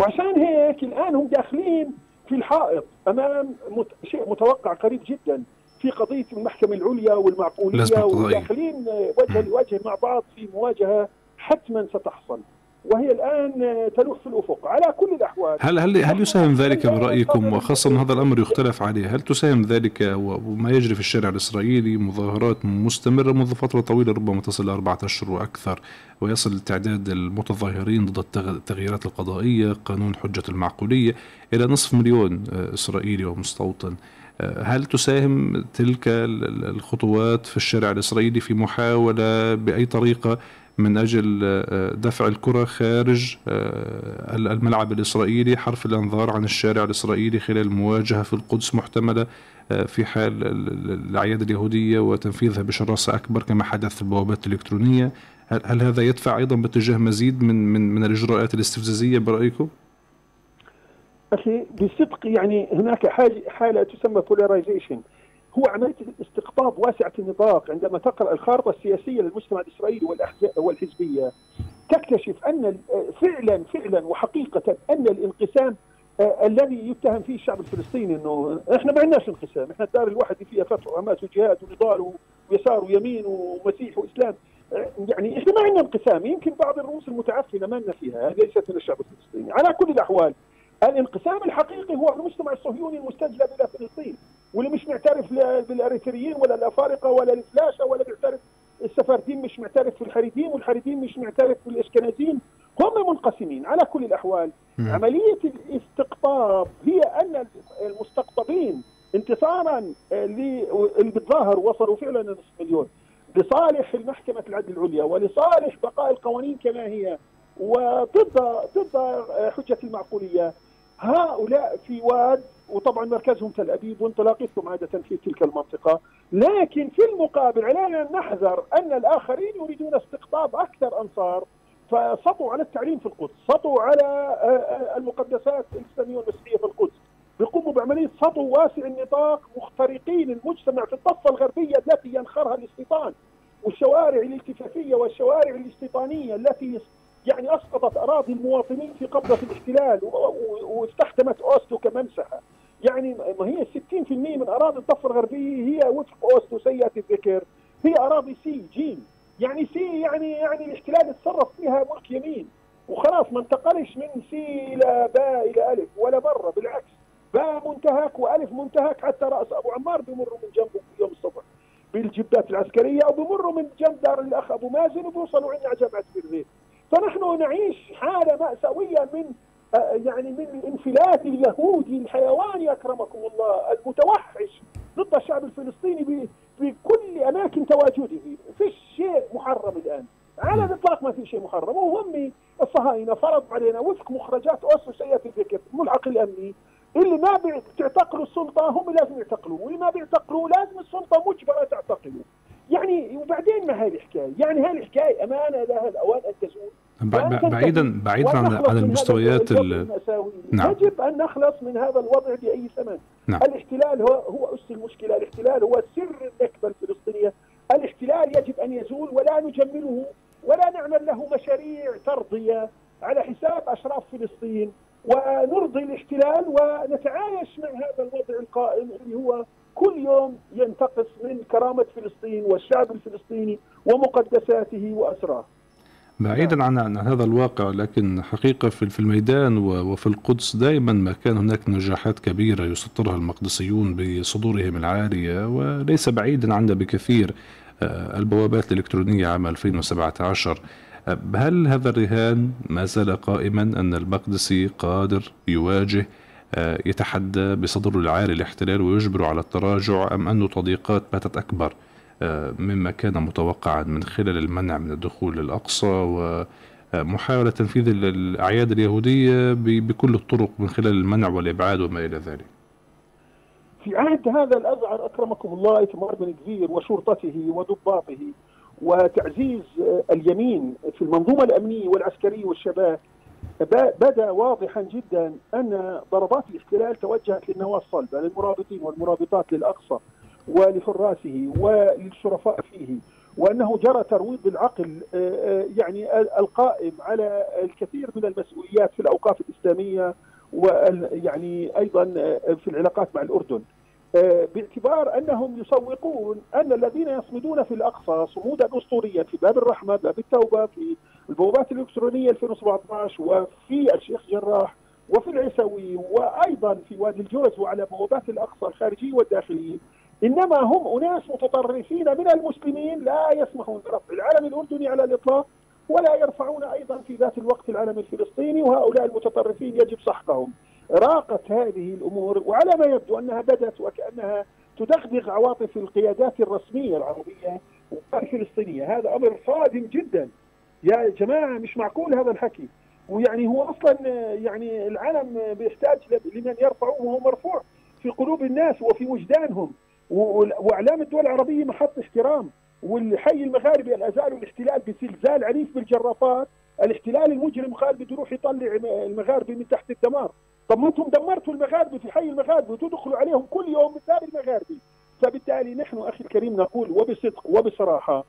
وعشان هيك الآن هم داخلين في الحائط أمام مت... شيء متوقع قريب جدا في قضية المحكمة العليا والمعقولية وداخلين وجه لوجه مع بعض في مواجهة حتما ستحصل. وهي الآن تلوح في الأفق. على كل الأحوال. هل هل هل يساهم ذلك برايكم وخاصة ان هذا الأمر يختلف عليه. هل تساهم ذلك وما يجري في الشارع الإسرائيلي؟ مظاهرات مستمرة منذ فترة طويلة ربما تصل أربعة أشهر وأكثر ويصل تعداد المتظاهرين ضد التغييرات القضائية قانون حجة المعقولية إلى نصف مليون إسرائيلي ومستوطن. هل تساهم تلك الخطوات في الشارع الإسرائيلي في محاولة بأي طريقة من أجل آه، دفع الكرة خارج آه، الملعب الإسرائيلي حرف الأنظار عن الشارع الإسرائيلي خلال مواجهة في القدس محتملة آه، في حال الأعياد اليهودية وتنفيذها بشراسة أكبر كما حدث في البوابات الإلكترونية هل هذا يدفع أيضا باتجاه مزيد من من من الإجراءات الاستفزازية برأيكم؟ أخي بصدق يعني هناك حاجة حالة تسمى بولاريزيشن هو عملية استقطاب واسعة النطاق عندما تقرأ الخارطة السياسية للمجتمع الإسرائيلي والحزبية تكتشف أن فعلا فعلا وحقيقة أن الانقسام آه، الذي يتهم فيه الشعب الفلسطيني إنه إحنا ما عندناش انقسام، إحنا الدار الواحد فيها فتح وحماس وجهاد ونضال ويسار ويمين ومسيح وإسلام آه، يعني إحنا ما عندنا انقسام. يمكن بعض الرؤوس المتعفنة ما لنا فيها ليست من الشعب الفلسطيني. على كل الأحوال الانقسام الحقيقي هو المجتمع الصهيوني المستجلب إلى فلسطين واللي مش معترف بالأريتريين ولا الأفارقة ولا الفلاشه ولا بيعترف السفاردين مش معترف في الحريدين والحريدين مش معترف في الاشكنازيين هم منقسمين على كل الأحوال. م. عملية الاستقطاب هي أن المستقطبين انتصارا اللي بتظاهر وصلوا فعلا نصف مليون. لصالح المحكمة العدل العليا ولصالح بقاء القوانين كما هي وضد ضد حجة المعقولية. هؤلاء في واد وطبعا مركزهم تل أبيب وانطلاقتهم عادة في تلك المنطقة، لكن في المقابل علينا ان نحذر أن الآخرين يريدون استقطاب أكثر أنصار. فسطوا على التعليم في القدس، سطوا على آه، آه، المقدسات الإسلامية والمسيحية في القدس، بيقوموا بعملية سطو واسع النطاق مخترقين المجتمع في الضفه الغربية التي ينخرها الاستيطان. والشوارع الالتفافية والشوارع الاستيطانيه التي يعني أسقطت أراضي المواطنين في قبضة الاحتلال واستخدمت أوسلو كممسحة. يعني ما هي 60% من أراضي الضفة الغربية هي وفق أوسلو سيئة الذكر. هي أراضي C جيم يعني C يعني يعني الاحتلال اتصرف فيها ملك يمين. وخلاص ما انتقلش من سي إلى باء إلى ألف ولا برة بالعكس. باء منتهك وألف منتهك حتى رأس أبو عمار بيمروا من جنبه يوم الصبح. بالجبات العسكرية أو بيمروا من جنب دار الأخ أبو مازن وبيوصلوا عندنا جامعة بيرزيت فنحن نعيش حالة مأساوية من آه، يعني من الانفلات اليهودي الحيواني أكرمكم الله المتوحش ضد الشعب الفلسطيني في كل أماكن تواجده. فيش شيء محرم الآن. على الإطلاق ما في شيء محرم. وهم الصهاينة فرضوا علينا وفق مخرجات اوسلو سيئة الذكر الملحق الأمني اللي ما بتعتقلوا السلطة هم لازم يعتقلوا. واللي ما بيعتقلوا لازم السلطة مجبرة تعتقله يعني وبعدين ما هي الحكاية؟ يعني هاي الحكاية أمانة لها الاوان أن تزول. بعيدا بعيدا عن عن المستويات نعم. يجب أن نخلص من هذا الوضع بأي ثمن نعم. الاحتلال هو هو اس المشكلة الاحتلال هو سر النكبة الفلسطينية الاحتلال يجب أن يزول ولا نجمله ولا نعمل له مشاريع ترضية على حساب أشراف فلسطين ونرضي الاحتلال ونتعايش مع هذا الوضع القائم اللي هو كل يوم ينتقص من كرامة فلسطين والشعب الفلسطيني ومقدساته واسراه. بعيدا عن عن هذا الواقع لكن حقيقة في في الميدان وفي القدس دائما ما كان هناك نجاحات كبيرة يسطرها المقدسيون بصدورهم العاريه وليس بعيدا عنا بكثير. آه، البوابات الإلكترونية عام 2017 آه، هل هذا الرهان ما زال قائما أن المقدسي قادر يواجه آه، يتحدى بصدره العاري الاحتلال ويجبر على التراجع أم انه تضييقات باتت أكبر؟ مما كان متوقعا من خلال المنع من الدخول للأقصى ومحاولة تنفيذ الأعياد اليهودية بكل الطرق من خلال المنع والإبعاد وما إلى ذلك. في عهد هذا الأزعر أكرمكم الله إتمار بن كبير وشرطته وضباطه وتعزيز اليمين في المنظومة الأمنية والعسكرية والشباب بدا واضحا جدا أن ضربات الاحتلال توجهت للنواة الصلبة للمرابطين والمرابطات للأقصى. ولحراسه وللشرفاء فيه وأنه جرى ترويض العقل آه، آه، يعني القائم على الكثير من المسؤوليات في الأوقاف الإسلامية ويعني أيضا آه، في العلاقات مع الأردن. باعتبار أنهم يسوقون أن الذين يصمدون في الأقصى صمودا أسطوريا في باب الرحمة باب التوبة في البوابات الإلكترونية 2017 وفي الشيخ جراح وفي العيسوي وأيضا في وادي الجرز وعلى بوابات الأقصى الخارجية والداخلية. إنما هم أناس متطرفين من المسلمين لا يسمحون برفع العلم الأردني على الإطلاق ولا يرفعون أيضا في ذات الوقت العلم الفلسطيني وهؤلاء المتطرفين يجب سحقهم. راقت هذه الأمور وعلى ما يبدو أنها بدأت وكأنها تدغدغ عواطف القيادات الرسمية العربية والفلسطينية، هذا أمر صادم جدا. يا جماعة مش معقول هذا الحكي. ويعني هو أصلا يعني العلم بيحتاج لمن يرفعه وهو مرفوع في قلوب الناس وفي وجدانهم وإعلام الدول العربية محط احترام والحي المغاربي لا زالوا الاحتلال بزلزال عنيف بالجرافات الاحتلال المجرم قال بده يروح يطلع المغاربه من تحت الدمار. طب ما أنتم دمرتوا المغاربه في حي المغاربه وتدخلوا عليهم كل يوم من باب المغاربه فبالتالي نحن أخي الكريم نقول وبصدق وبصراحة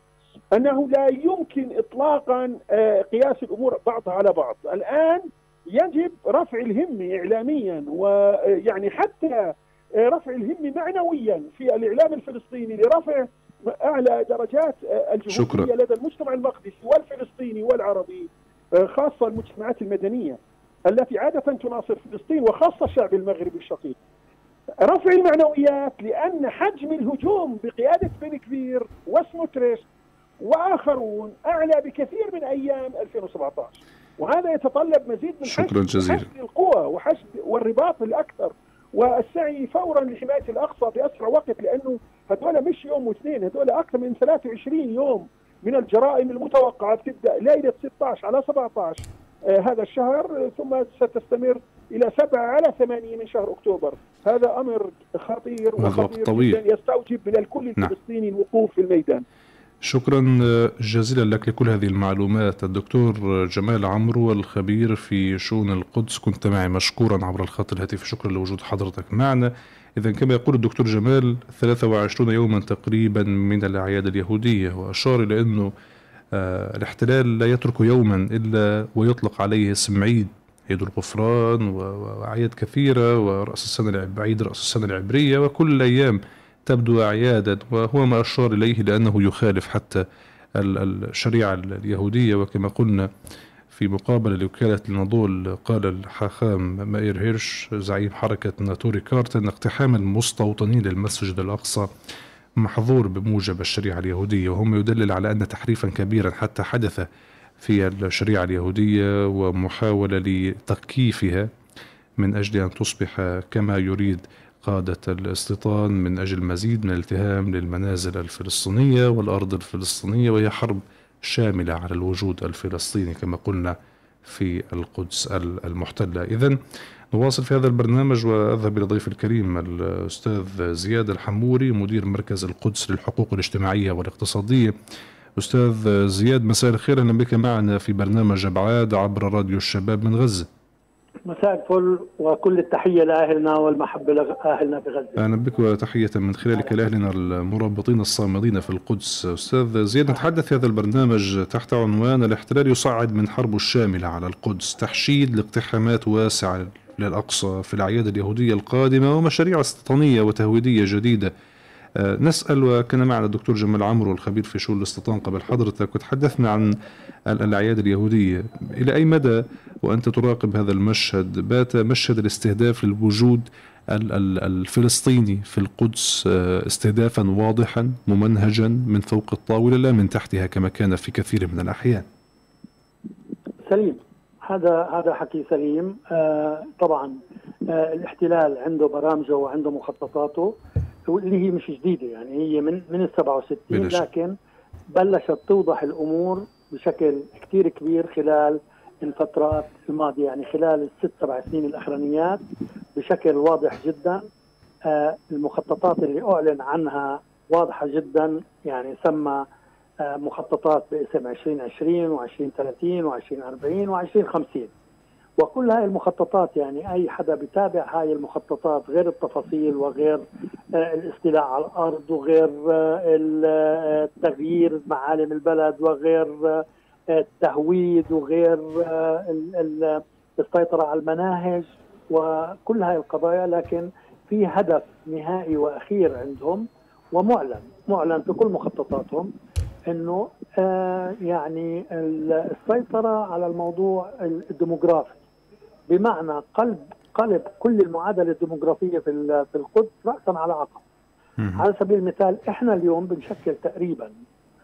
أنه لا يمكن اطلاقا آه، قياس الأمور بعضها على بعض. الآن يجب رفع الهمه اعلاميا ويعني حتى رفع الهمة معنويا في الإعلام الفلسطيني لرفع أعلى درجات آه، الجهودية لدى المجتمع المقدسي والفلسطيني والعربي آه، خاصة المجتمعات المدنية التي عادة تناصر فلسطين وخاصة الشعب المغربي الشقيق. رفع المعنويات لأن حجم الهجوم بقيادة بن كبير وسموتريش وآخرون أعلى بكثير من أيام 2017 وهذا يتطلب مزيد من شكرا جزيلا. حشد القوى وحشد والرباط الأكثر والسعي فورا لحماية الأقصى بأسرع وقت لأنه هذول مش يوم واثنين هذول أكثر من 23 يوم من الجرائم المتوقعة بتبدأ ليلة 16 على 17 آه هذا الشهر ثم ستستمر إلى 7 على 8 من شهر أكتوبر هذا أمر خطير وخطير طويل. يستوجب من الكل نعم. الفلسطيني الوقوف في الميدان شكرا جزيلا لك لكل هذه المعلومات. الدكتور جمال عمرو الخبير في شؤون القدس كنت معي مشكورا عبر الخط الهاتفي. شكرا لوجود حضرتك معنا. إذا كما يقول الدكتور جمال 23 يوما تقريبا من الأعياد اليهودية وأشار إلى أنه آه، الاحتلال لا يترك يوما إلا ويطلق عليه اسم عيد عيد الغفران وأعياد كثيرة ورأس السنة عيد رأس السنة العبرية وكل الأيام تبدو أعيادا وهو ما أشار إليه لأنه يخالف حتى الشريعة اليهودية. وكما قلنا في مقابلة لوكالة النضول قال الحاخام مائر هيرش زعيم حركة ناتوري كارت أن اقتحام المستوطنين للمسجد الأقصى محظور بموجب الشريعة اليهودية. وهم يدلل على أن تحريفا كبيرا حتى حدث في الشريعة اليهودية ومحاولة لتكييفها من أجل أن تصبح كما يريد قادة الاستيطان من أجل مزيد من الالتهام للمنازل الفلسطينية والأرض الفلسطينية وهي حرب شاملة على الوجود الفلسطيني كما قلنا في القدس المحتلة. إذا نواصل في هذا البرنامج وأذهب إلى ضيف الكريم الأستاذ زياد الحموري مدير مركز القدس للحقوق الاجتماعية والاقتصادية. أستاذ زياد مساء الخير. أهلا بك معنا في برنامج أبعاد عبر راديو الشباب من غزة. مساء الفل وكل التحية لأهلنا والمحبة لأهلنا بغزة. أهلا بك وتحية من خلالك لأهلنا المرابطين الصامدين في القدس. أستاذ زياد نتحدث في هذا البرنامج تحت عنوان الاحتلال يصعد من حربه الشاملة على القدس تحشيد لاقتحامات واسعة للأقصى في الأعياد اليهودية القادمة ومشاريع استيطانية وتهويدية جديدة. نسأل وكان معنا الدكتور جمال عمرو الخبير في شؤون الاستيطان قبل حضرتك وتحدثنا عن الأعياد اليهودية. إلى أي مدى وأنت تراقب هذا المشهد؟ بات مشهد الاستهداف للوجود الفلسطيني في القدس آه، استهدافا واضحا ممنهجا من فوق الطاولة لا من تحتها كما كان في كثير من الأحيان. سليم. هذا هذا حكي سليم. آه طبعا آه الاحتلال عنده برامجه وعنده مخططاته. اللي هي مش جديدة يعني هي من من ال 67 لكن بلشت توضح الأمور بشكل كثير كبير خلال الفترات الماضية يعني خلال الست سبع سنين الأخرانيات بشكل واضح جدا. آه المخططات اللي أعلن عنها واضحة جدا يعني سمى آه مخططات باسم 2020 و2030 و2040 و2050 وكل هاي المخططات يعني أي حدا بيتابع هاي المخططات غير التفاصيل وغير آه، الاستيلاء على الأرض وغير آه، تغيير معالم البلد وغير آه، التهويد وغير السيطرة على المناهج وكل هاي القضايا. لكن في هدف نهائي وأخير عندهم ومعلن معلن في كل مخططاتهم إنه يعني السيطرة على الموضوع الديموغرافي. بمعنى قلب قلب كل المعادلة الديموغرافية في في القدس راسا على عقب. على سبيل المثال إحنا اليوم بنشكل تقريبا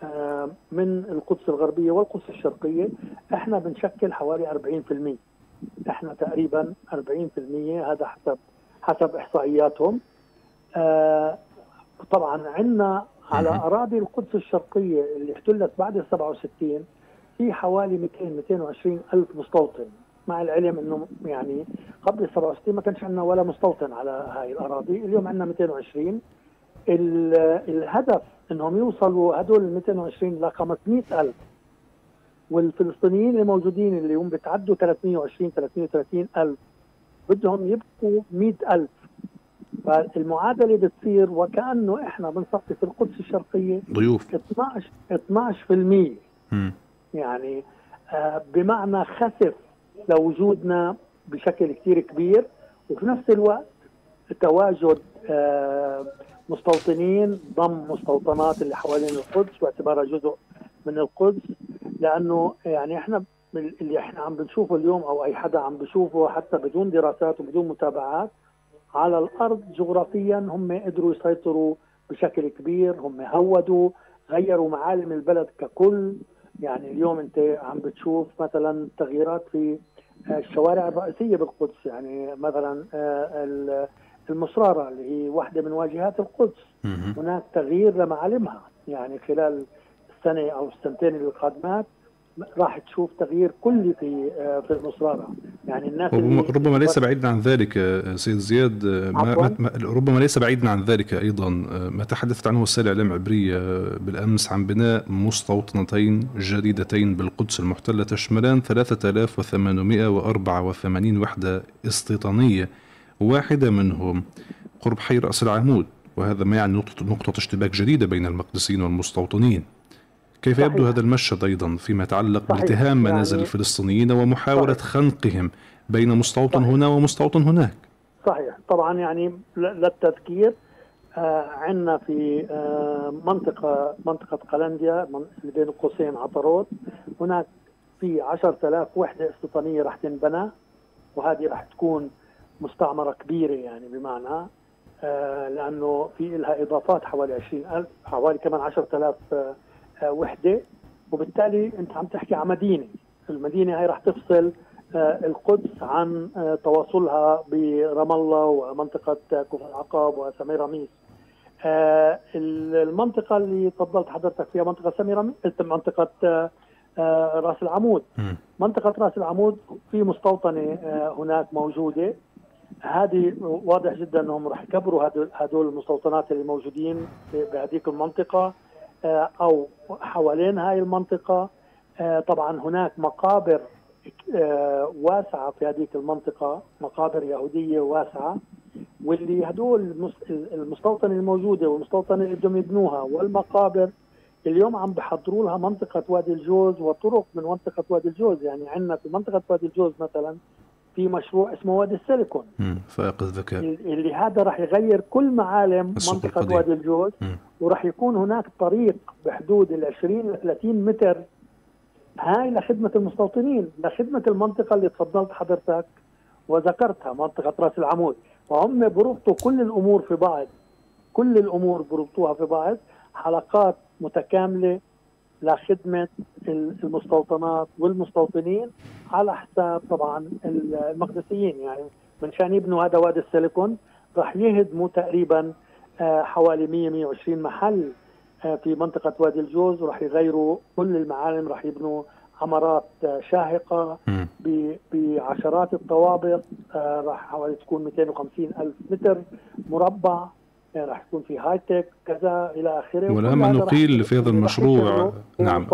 آه، من القدس الغربية والقدس الشرقية إحنا بنشكل حوالي 40% إحنا تقريبا 40% هذا حسب حسب إحصائياتهم. آه، طبعا عندنا على أراضي القدس الشرقية اللي احتلت بعد ال 67 في حوالي 200 220 ألف مستوطن. مع العلم إنه يعني قبل ال 67 ما كانش عندنا ولا مستوطن على هاي الأراضي، اليوم عندنا 220 الهدف إنهم يوصلوا هدول ال 220 ل 500000 والفلسطينيين الموجودين اللي هم بتعدوا 320 330 ألف بدهم يبقوا 100000 فالمعادلة بتصير وكأنه إحنا بنصفي في القدس الشرقية ضيوف. 12 12% م. يعني آه بمعنى خسف. لوجودنا بشكل كثير كبير وفي نفس الوقت تواجد آه، مستوطنين ضم مستوطنات اللي حوالين القدس واعتبارها جزء من القدس. لأنه يعني إحنا اللي إحنا عم بنشوفه اليوم أو أي حدا عم بشوفه حتى بدون دراسات وبدون متابعات على الأرض جغرافيا هم قدروا يسيطروا بشكل كبير هم هودوا غيروا معالم البلد ككل. يعني اليوم أنت عم بتشوف مثلا تغييرات في الشوارع الرئيسية بالقدس يعني مثلا آه، المصرارة اللي هي واحدة من واجهات القدس. هناك تغيير لمعالمها يعني خلال السنة أو السنتين القادمات راح تشوف تغيير كلي في آه، في المصرارة يعني الناس ربما, ربما ليس بعيدا عن ذلك آه، سيد زياد. آه، ما ما ربما ليس بعيدا عن ذلك أيضا. ما تحدثت عنه وسائل الاعلام العبريه بالأمس عن بناء مستوطنتين جديدتين بالقدس المحتلة تشملان 3884 وحدة استيطانية واحدة منهم قرب حي رأس العمود. وهذا ما يعني نقطه نقطة اشتباك جديدة بين المقدسيين والمستوطنين. كيف صحيح. يبدو هذا المشهد أيضا فيما يتعلق بالتهام منازل يعني الفلسطينيين ومحاولة صحيح. خنقهم بين مستوطن صحيح. هنا ومستوطن هناك صحيح طبعا يعني للتذكير آه عندنا في آه منطقة منطقة قلنديا بين قوسين عطروت هناك في 10000 وحدة استيطانية راح تنبنى وهذه راح تكون مستعمرة كبيرة يعني بمعنى آه لأنه في لها إضافات حوالي 20000 حوالي كمان 10000 آه وحدة وبالتالي أنت عم تحكي عن مدينة. المدينة هاي راح تفصل آه، القدس عن آه، تواصلها برام الله ومنطقة كفر العقاب وسميراميس آه، المنطقة اللي تفضلت حضرتك فيها منطقة سميراميس منطقة راس العمود. منطقة راس العمود في مستوطنة هناك موجودة. هذه واضح جدا إنهم راح يكبروا هدول المستوطنات اللي موجودين بهذيك المنطقة. أو حوالين هاي المنطقة. طبعا هناك مقابر آه، واسعة في هذيك المنطقة مقابر يهودية واسعة واللي هدول المستوطنة الموجودة والمستوطنة اللي بدهم يبنوها والمقابر اليوم عم بحضروا لها منطقة وادي الجوز وطرق من منطقة وادي الجوز. يعني عندنا في منطقة وادي الجوز مثلا في مشروع اسمه وادي السيليكون. فائق الذكاء. اللي هذا راح يغير كل معالم منطقة القديم. وادي الجوز. وراح يكون هناك طريق بحدود ال 20 ل 30 متر. هاي لخدمة المستوطنين لخدمة المنطقة اللي تفضلت حضرتك وذكرتها منطقة راس العمود. وهم بربطوا كل الأمور في بعض. كل الأمور بربطوها في بعض. حلقات متكاملة لخدمة المستوطنات والمستوطنين على حساب طبعا المقدسيين. يعني من شان يبنوا هذا وادي السيليكون راح يهدموا تقريبا آه، حوالي 100 120 محل آه، في منطقة وادي الجوز وراح يغيروا كل المعالم راح يبنوا عمارات آه، شاهقة بعشرات الطوابق راح حوالي تكون 250 ألف متر مربع. راح يكون في هاي تك كذا إلى آخره. والأهم أن نقيل في هذا المشروع. نعم.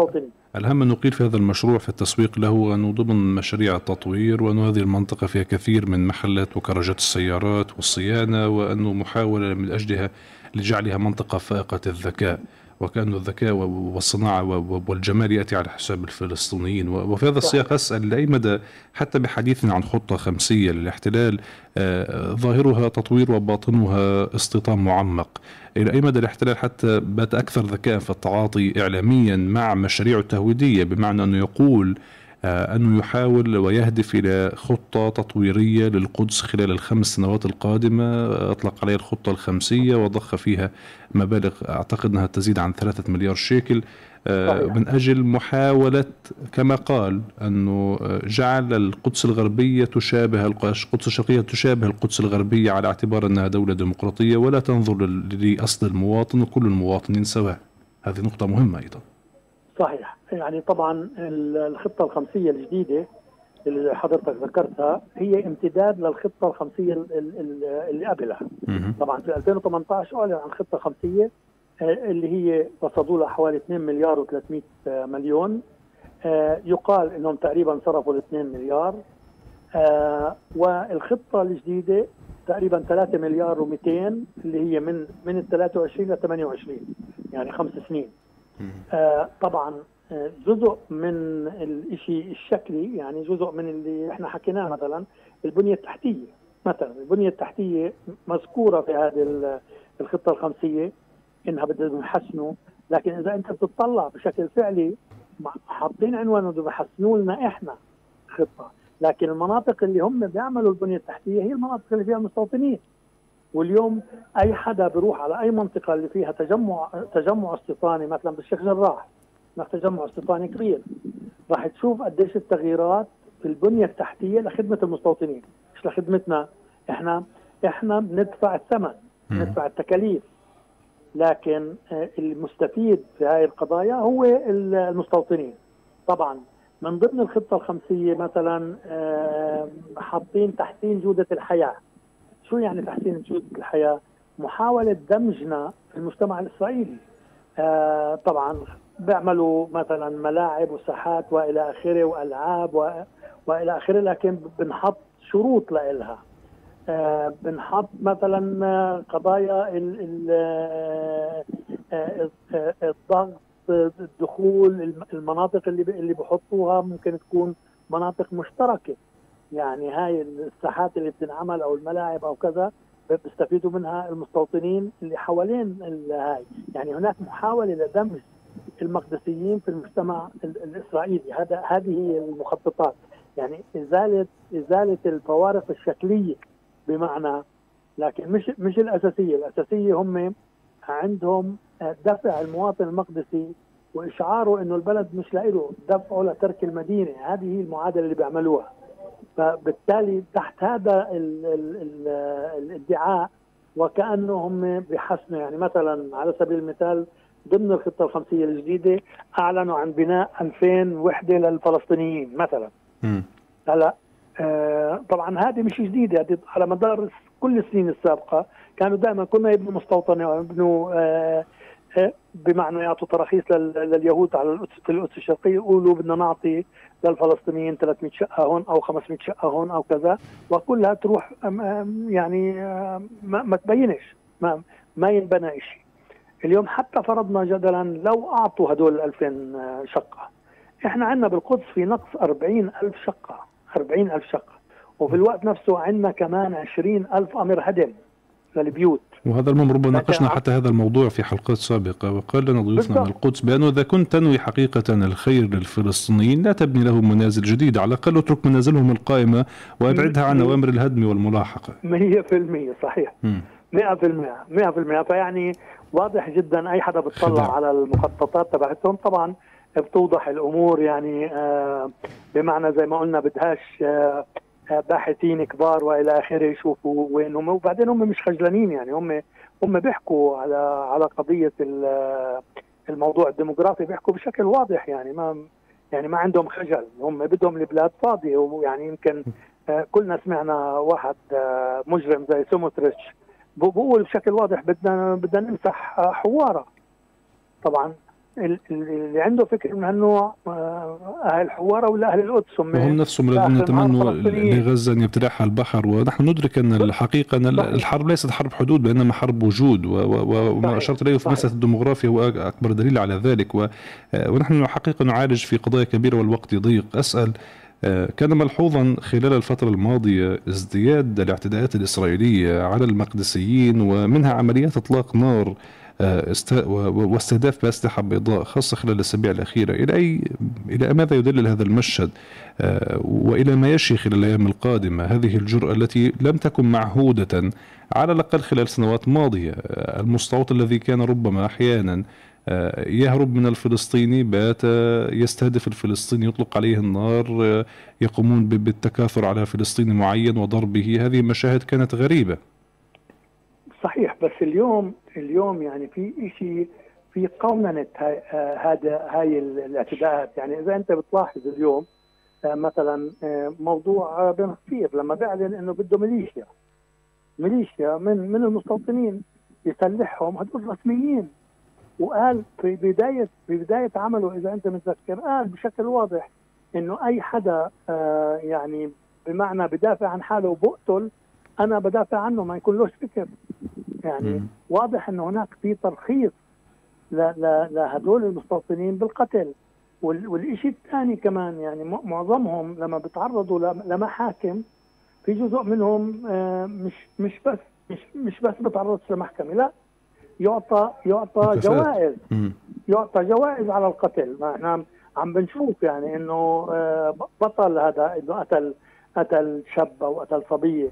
الأهم أن نقيل في هذا المشروع في التسويق له أنه ضمن مشاريع التطوير وأن هذه المنطقة فيها كثير من محلات وكراجات السيارات والصيانة وأنه محاولة من أجلها لجعلها منطقة فائقة الذكاء. وكأن الذكاء والصناعة والجمال يأتي على حساب الفلسطينيين. وفي هذا السياق أسأل لأي مدى حتى بحديثنا عن خطة خمسية للاحتلال آه، ظاهرها تطوير وباطنها استيطان معمق. إلى أي مدى الاحتلال حتى بات أكثر ذكاء في التعاطي إعلاميا مع مشاريع التهويدية بمعنى أنه يقول أنه يحاول ويهدف إلى خطة تطويرية للقدس خلال الخمس سنوات القادمة. أطلق عليها الخطة الخمسية وضخ فيها مبالغ أعتقد أنها تزيد عن ثلاثة مليار شيكل. آه، من أجل محاولة كما قال أنه آه، جعل القدس الغربية تشابه القدس الشرقية تشابه القدس الغربية على اعتبار أنها دولة ديمقراطية ولا تنظر لأصل المواطن وكل المواطنين سواء. هذه نقطة مهمة أيضا. صحيح. يعني طبعا الخطة الخمسية الجديدة اللي حضرتك ذكرتها هي امتداد للخطة الخمسية اللي قبلها. طبعا في 2018 أعلن عن خطة خمسية آه، اللي هي رصدوا لها حوالي 2 مليار و300 مليون. آه، يقال إنهم تقريبا صرفوا ال 2 مليار. آه، والخطة الجديدة تقريبا 3 مليار و200 اللي هي من من ال 23 ل 28 يعني خمس سنين. طبعا جزء من الشيء الشكلي يعني جزء من اللي إحنا حكيناه مثلا البنية التحتية. مثلا البنية التحتية مذكورة في هذه الخطة الخمسية إنها بدهم يحسنوا لكن إذا أنت بتطلع بشكل فعلي حاطين عنوان بدهم يحسنوا لنا إحنا خطة. لكن المناطق اللي هم بيعملوا البنية التحتية هي المناطق اللي فيها المستوطنين واليوم أي حدا بيروح على أي منطقة اللي فيها تجمع تجمع استيطاني مثلا بالشيخ جراح هناك تجمع استيطاني كبير. راح تشوف قديش التغييرات في البنية التحتية لخدمة المستوطنين. مش لخدمتنا إحنا. إحنا بندفع الثمن بندفع التكاليف. لكن آه، المستفيد في هذه القضايا هو المستوطنين. طبعا من ضمن الخطة الخمسية مثلا آه، حاطين تحسين جودة الحياة. شو يعني تحسين جودة الحياة؟ محاولة دمجنا في المجتمع الإسرائيلي. آه، طبعا بيعملوا مثلا ملاعب وساحات وإلى آخره وألعاب وإلى آخره لكن بنحط شروط لها آه بنحط مثلا قضايا ال ال آه، آه، الضغط الدخول المناطق اللي اللي بحطوها ممكن تكون مناطق مشتركة. يعني هاي الساحات اللي بتنعمل أو الملاعب أو كذا بيستفيدوا منها المستوطنين اللي حوالين هاي. يعني هناك محاولة لدمج المقدسيين في المجتمع الإسرائيلي. هذا هذه المخططات. يعني ازاله إزالة الفوارق الشكلية بمعنى لكن مش مش الأساسية، الأساسية هم عندهم دفع المواطن المقدسي وإشعاره إنه البلد مش له دفعه لترك المدينة، هذه هي المعادلة اللي بيعملوها. فبالتالي تحت هذا ال ال ال الادعاء وكأنه هم بيحسنوا يعني مثلا على سبيل المثال ضمن الخطة الخمسية الجديدة أعلنوا عن بناء 2000 وحدة للفلسطينيين مثلا. هلأ آه طبعا هذه مش جديدة هذه على مدار كل السنين السابقة كانوا دائما كنا يبنوا مستوطنه ويبنوا آه آه بمعنى يعطوا تراخيص لليهود على القدس في القدس الشرقية يقولوا بدنا نعطي للفلسطينيين 300 شقة هون أو 500 شقة هون أو كذا وكلها تروح يعني ما, ما تبينش ما ما ينبنى شيء اليوم حتى فرضنا جدلا لو أعطوا هدول 2000 شقة. إحنا عندنا بالقدس في نقص 40 ألف شقة 40 ألف شقة. وفي الوقت نفسه عندنا كمان 20 ألف أمر هدم للبيوت. وهذا المهم ربما ناقشنا حتى هذا الموضوع في حلقات سابقة. وقال لنا ضيوفنا من القدس بأنه إذا كنت تنوي حقيقة الخير للفلسطينيين لا تبني لهم منازل جديدة. على الأقل اترك منازلهم القائمة وأبعدها عن أوامر الهدم والملاحقة. 100% صحيح. 100% 100% فيعني واضح جدا أي حدا بيطلع على المخططات تبعتهم. طبعا بتوضح الأمور يعني آه بمعنى زي ما قلنا بدهاش آه باحثين كبار وإلى آخره يشوفوا وين هم. وبعدين هم مش خجلانين يعني هم هم بيحكوا على على قضية الموضوع الديموغرافي بيحكوا بشكل واضح يعني ما يعني ما عندهم خجل. هم بدهم البلاد فاضية ويعني يمكن آه كلنا سمعنا واحد آه مجرم زي سموتريتش بقول بشكل واضح بدنا بدنا نمسح حوارة. طبعا اللي عنده فكر من هالنوع أهل حوارة ولا أهل القدس هم هم نفسهم الذين يتمنوا لغزه أن يبتلعها البحر ونحن ندرك أن الحقيقة أن الحرب ليست حرب حدود وانما حرب وجود وما أشرت إليه في مسألة الديموغرافيا هو أكبر دليل على ذلك. ونحن حقيقة نعالج في قضايا كبيرة والوقت ضيق أسأل كان ملحوظا خلال الفترة الماضية ازدياد الاعتداءات الإسرائيلية على المقدسيين ومنها عمليات إطلاق نار واستهداف بأسلحة بيضاء خاصة خلال الأسابيع الأخيرة. إلى أي إلى ماذا يدلل هذا المشهد؟ وإلى ما يشي خلال الأيام القادمة؟ هذه الجرأة التي لم تكن معهودة على الأقل خلال سنوات ماضية المستوطن الذي كان ربما أحيانا يهرب من الفلسطيني بات يستهدف الفلسطيني يطلق عليه النار يقومون بالتكاثر على فلسطيني معين وضربه. هذه مشاهد كانت غريبة. صحيح بس اليوم اليوم يعني في شيء في قوننة هذا هاي الاعتداءات. يعني إذا أنت بتلاحظ اليوم مثلا موضوع بن كثير لما بيعلن إنه بده ميليشيا. ميليشيا من من المستوطنين يسلحهم هدول رسميين وقال في بدايه في بداية عمله إذا أنت متذكر قال بشكل واضح إنه أي حدا آه يعني بمعنى بدافع عن حاله وبقتل أنا بدافع عنه ما يكون لهش فكر. يعني م. واضح إنه هناك في ترخيص لهدول المستوطنين بالقتل. والشيء الثاني كمان يعني معظمهم لما بيتعرضوا لمحاكم في جزء منهم آه مش مش بس مش مش بس بتعرض لمحكمة لا. يعطى يعطى جوائز. يعطى جوائز على القتل. ما إحنا عم بنشوف يعني إنه بطل هذا إنه قتل قتل شاب أو قتل صبية.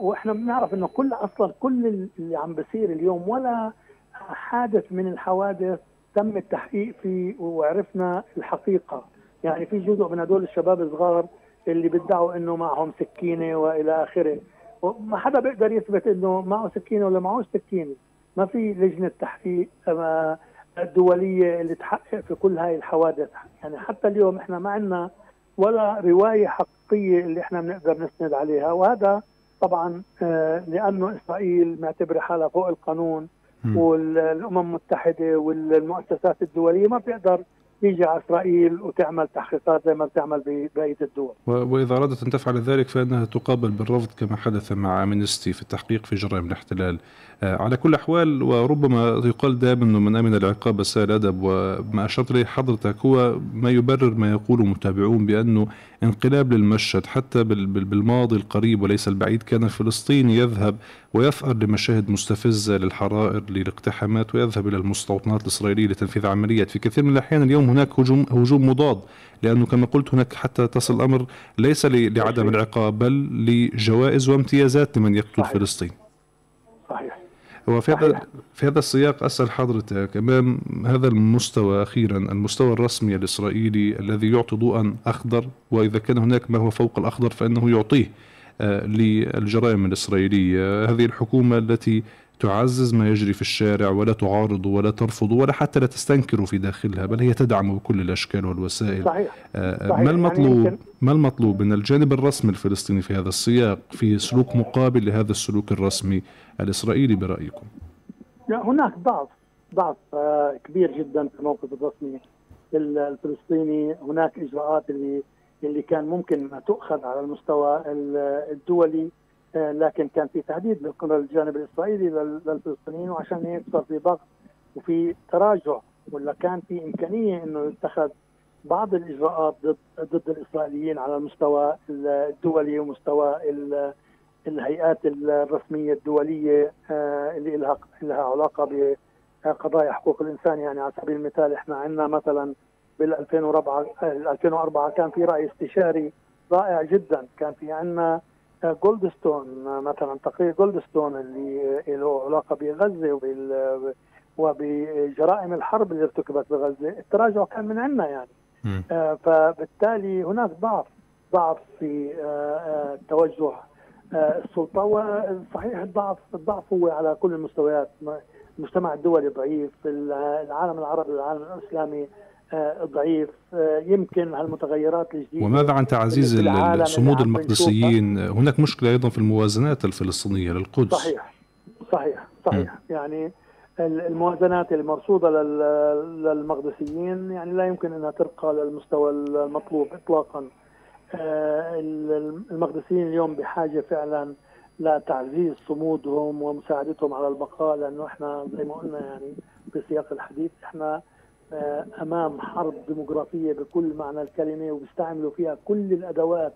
وإحنا بنعرف إنه كل أصلا كل اللي عم بصير اليوم ولا حادث من الحوادث تم التحقيق فيه وعرفنا الحقيقة. يعني في جزء من هدول الشباب الصغار اللي بيدعوا إنه معهم سكينة وإلى آخره. وما حدا بيقدر يثبت إنه معه سكينة ولا معه سكينة. ما في لجنة تحقيق الدولية اللي تحقق في كل هاي الحوادث. يعني حتى اليوم إحنا ما عندنا ولا رواية حقيقية اللي إحنا بنقدر نسند عليها. وهذا طبعا لأنه إسرائيل معتبرة حالها فوق القانون والأمم المتحدة والمؤسسات الدولية ما بيقدر يجي على إسرائيل وتعمل تحقيقات زي ما بتعمل ببقيه الدول. وإذا أرادت أن تفعل ذلك فإنها تقابل بالرفض كما حدث مع أمنستي في التحقيق في جرائم الاحتلال. آه، على كل الاحوال وربما يقال دائما إنه من أمن العقاب ساء الادب وما أشرت إليه حضرتك هو ما يبرر ما يقوله متابعون بأنه انقلاب للمشهد حتى بالماضي القريب وليس البعيد كان الفلسطيني يذهب ويفأر لمشاهد مستفزة للحرائر للاقتحامات ويذهب إلى المستوطنات الإسرائيلية لتنفيذ عمليات في كثير من الأحيان اليوم هناك هجوم, هجوم مضاد لأنه كما قلت هناك حتى تصل الأمر ليس لعدم العقاب بل لجوائز وامتيازات لمن يقتل صحيح. فلسطين. صحيح. وفي هذا في هذا السياق أسأل حضرتك إمام هذا المستوى أخيرا المستوى الرسمي الإسرائيلي الذي يعطي ضوءا أخضر وإذا كان هناك ما هو فوق الأخضر فإنه يعطيه آه، للجرائم الإسرائيلية. هذه الحكومة التي تعزز ما يجري في الشارع ولا تعارض ولا ترفض ولا حتى لا تستنكر في داخلها بل هي تدعم بكل الأشكال والوسائل صحيح. آه، صحيح. ما المطلوب يعني ما المطلوب من الجانب الرسمي الفلسطيني في هذا السياق في سلوك مقابل لهذا السلوك الرسمي الإسرائيلي برأيكم؟ هناك ضعف ضعف آه، كبير جدا في الموقف الرسمي الفلسطيني هناك إجراءات اللي اللي كان ممكن تؤخذ على المستوى الدولي آه، لكن كان في تهديد من قبل الجانب الإسرائيلي للفلسطينيين وعشان هيك صار في ضغط وفي تراجع ولا كان في إمكانية إنه يتخذ بعض الإجراءات ضد ضد الإسرائيليين على المستوى الدولي ومستوى الهيئات الرسمية الدولية آه، اللي لها لها علاقة بقضايا حقوق الإنسان. يعني على سبيل المثال إحنا عندنا مثلا بال 2004 2004 كان في رأي استشاري رائع جدا. كان في عندنا جولدستون مثلا تقرير جولدستون اللي له علاقة بغزة وبال وبجرائم الحرب اللي ارتكبت بغزة التراجع كان من عندنا يعني. آه فبالتالي هناك ضعف ضعف في آه, آه، توجه. آه السلطة وصحيح الضعف الضعف هو على كل المستويات. المجتمع الدولي ضعيف العالم العربي والعالم الإسلامي آه، ضعيف. آه، يمكن هالمتغيرات الجديدة وماذا عن تعزيز الصمود المقدسيين؟ هناك مشكلة أيضا في الموازنات الفلسطينية للقدس. صحيح. صحيح. صحيح. م. يعني الموازنات المرصوده للمقدسيين يعني لا يمكن أنها ترقى للمستوى المطلوب اطلاقا. آه، المقدسيين اليوم بحاجة فعلا لتعزيز صمودهم ومساعدتهم على البقاء لأنه إحنا زي ما قلنا يعني في سياق الحديث إحنا آه، أمام حرب ديموغرافيه بكل معنى الكلمة وبيستعملوا فيها كل الأدوات.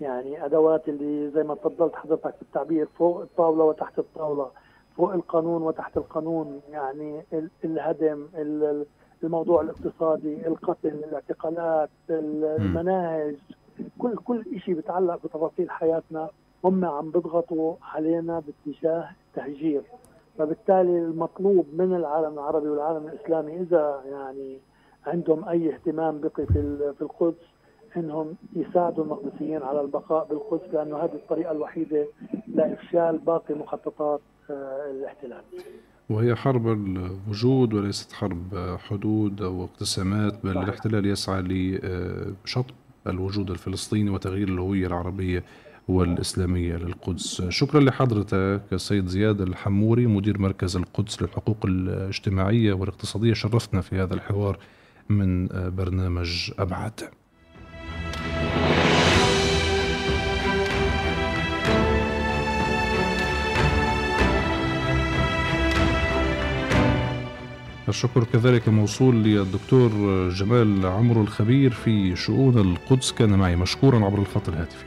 يعني أدوات اللي زي ما تفضلت حضرتك في التعبير فوق الطاولة وتحت الطاولة فوق القانون وتحت القانون يعني الهدم الموضوع الاقتصادي القتل الاعتقالات المناهج كل كل شيء بيتعلق بتفاصيل حياتنا. هم عم بيضغطوا علينا باتجاه التهجير. فبالتالي المطلوب من العالم العربي والعالم الإسلامي إذا يعني عندهم أي اهتمام بقي في في القدس إنهم يساعدوا المقدسيين على البقاء بالقدس لأنه هذه الطريقة الوحيدة لإفشال باقي مخططات آه، الاحتلال. وهي حرب الوجود وليست حرب حدود أو اقتسامات بل صحيح. الاحتلال يسعى لشطب الوجود الفلسطيني وتغيير الهوية العربية والإسلامية للقدس. شكرا لحضرتك السيد زياد الحموري مدير مركز القدس للحقوق الاجتماعية والاقتصادية. شرفتنا في هذا الحوار من برنامج أبعد. الشكر كذلك موصول للدكتور جمال عمرو الخبير في شؤون القدس. كان معي مشكورا عبر الخط الهاتفي.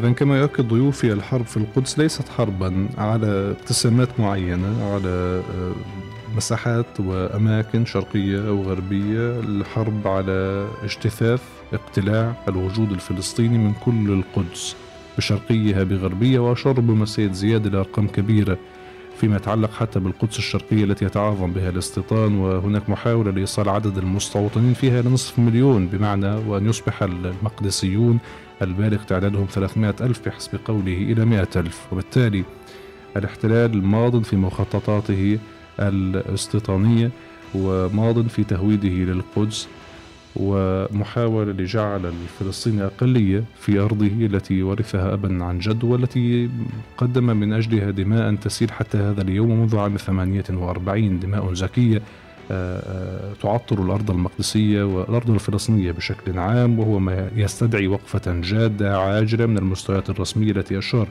إذا كما يؤكد ضيوفي الحرب في القدس ليست حربا على ابتسامات معينة على آه، مساحات وأماكن شرقية أو غربية. الحرب على اجتثاث اقتلاع الوجود الفلسطيني من كل القدس بشرقيها بغربية وأشار ربما السيد زياد إلى أرقام كبيرة فيما يتعلق حتى بالقدس الشرقية التي يتعاظم بها الاستيطان. وهناك محاولة لإيصال عدد المستوطنين فيها إلى نصف مليون بمعنى وأن يصبح المقدسيون البالغ تعدادهم 300 ألف بحسب قوله إلى 100 ألف. وبالتالي الاحتلال ماض في مخططاته الاستيطانية وماض في تهويده للقدس ومحاولة لجعل الفلسطيني أقلية في أرضه التي ورثها أبا عن جد والتي قدم من أجلها دماء تسيل حتى هذا اليوم منذ عام 48 دماء زكية تعطر الأرض المقدسية والأرض الفلسطينية بشكل عام وهو ما يستدعي وقفة جادة عاجلة من المستويات الرسمية التي أشار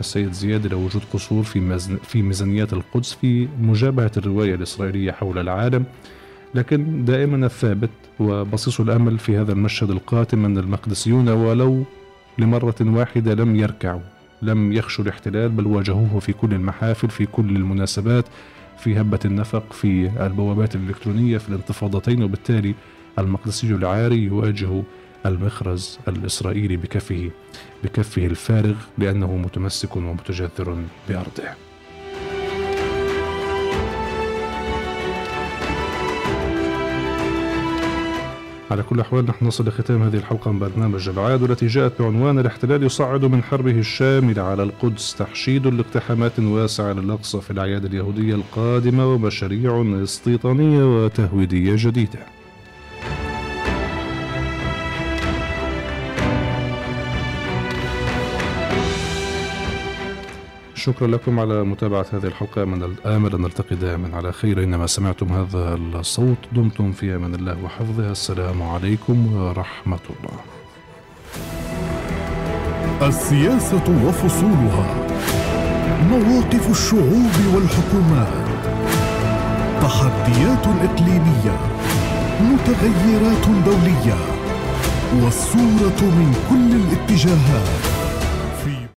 السيد زياد إلى وجود قصور في في ميزانيات القدس في مجابهة الرواية الإسرائيلية حول العالم. لكن دائما الثابت وبصيص الأمل في هذا المشهد القاتم أن المقدسيون ولو لمرة واحدة لم يركعوا لم يخشوا الاحتلال بل واجهوه في كل المحافل في كل المناسبات. في هبة النفق في البوابات الإلكترونية في الانتفاضتين وبالتالي المقدسي العاري يواجه المخرز الإسرائيلي بكفه بكفه الفارغ لأنه متمسك ومتجذر بأرضه. على كل الأحوال نحن نصل لختام هذه الحلقة من برنامج العاد والتي جاءت بعنوان الاحتلال يصعد من حربه الشاملة على القدس تحشيد لاقتحامات واسعة للأقصى في الأعياد اليهودية القادمة ومشاريع استيطانية وتهويدية جديدة. شكرا لكم على متابعة هذه الحلقة. من الآمل أن نلتقي دائما على خير. إنما سمعتم هذا الصوت دمتم في أمان الله وحفظه. السلام عليكم ورحمة الله. السياسة وفصولها. مواقف الشعوب والحكومات. تحديات إقليمية. متغيرات دولية. والصورة من كل الاتجاهات.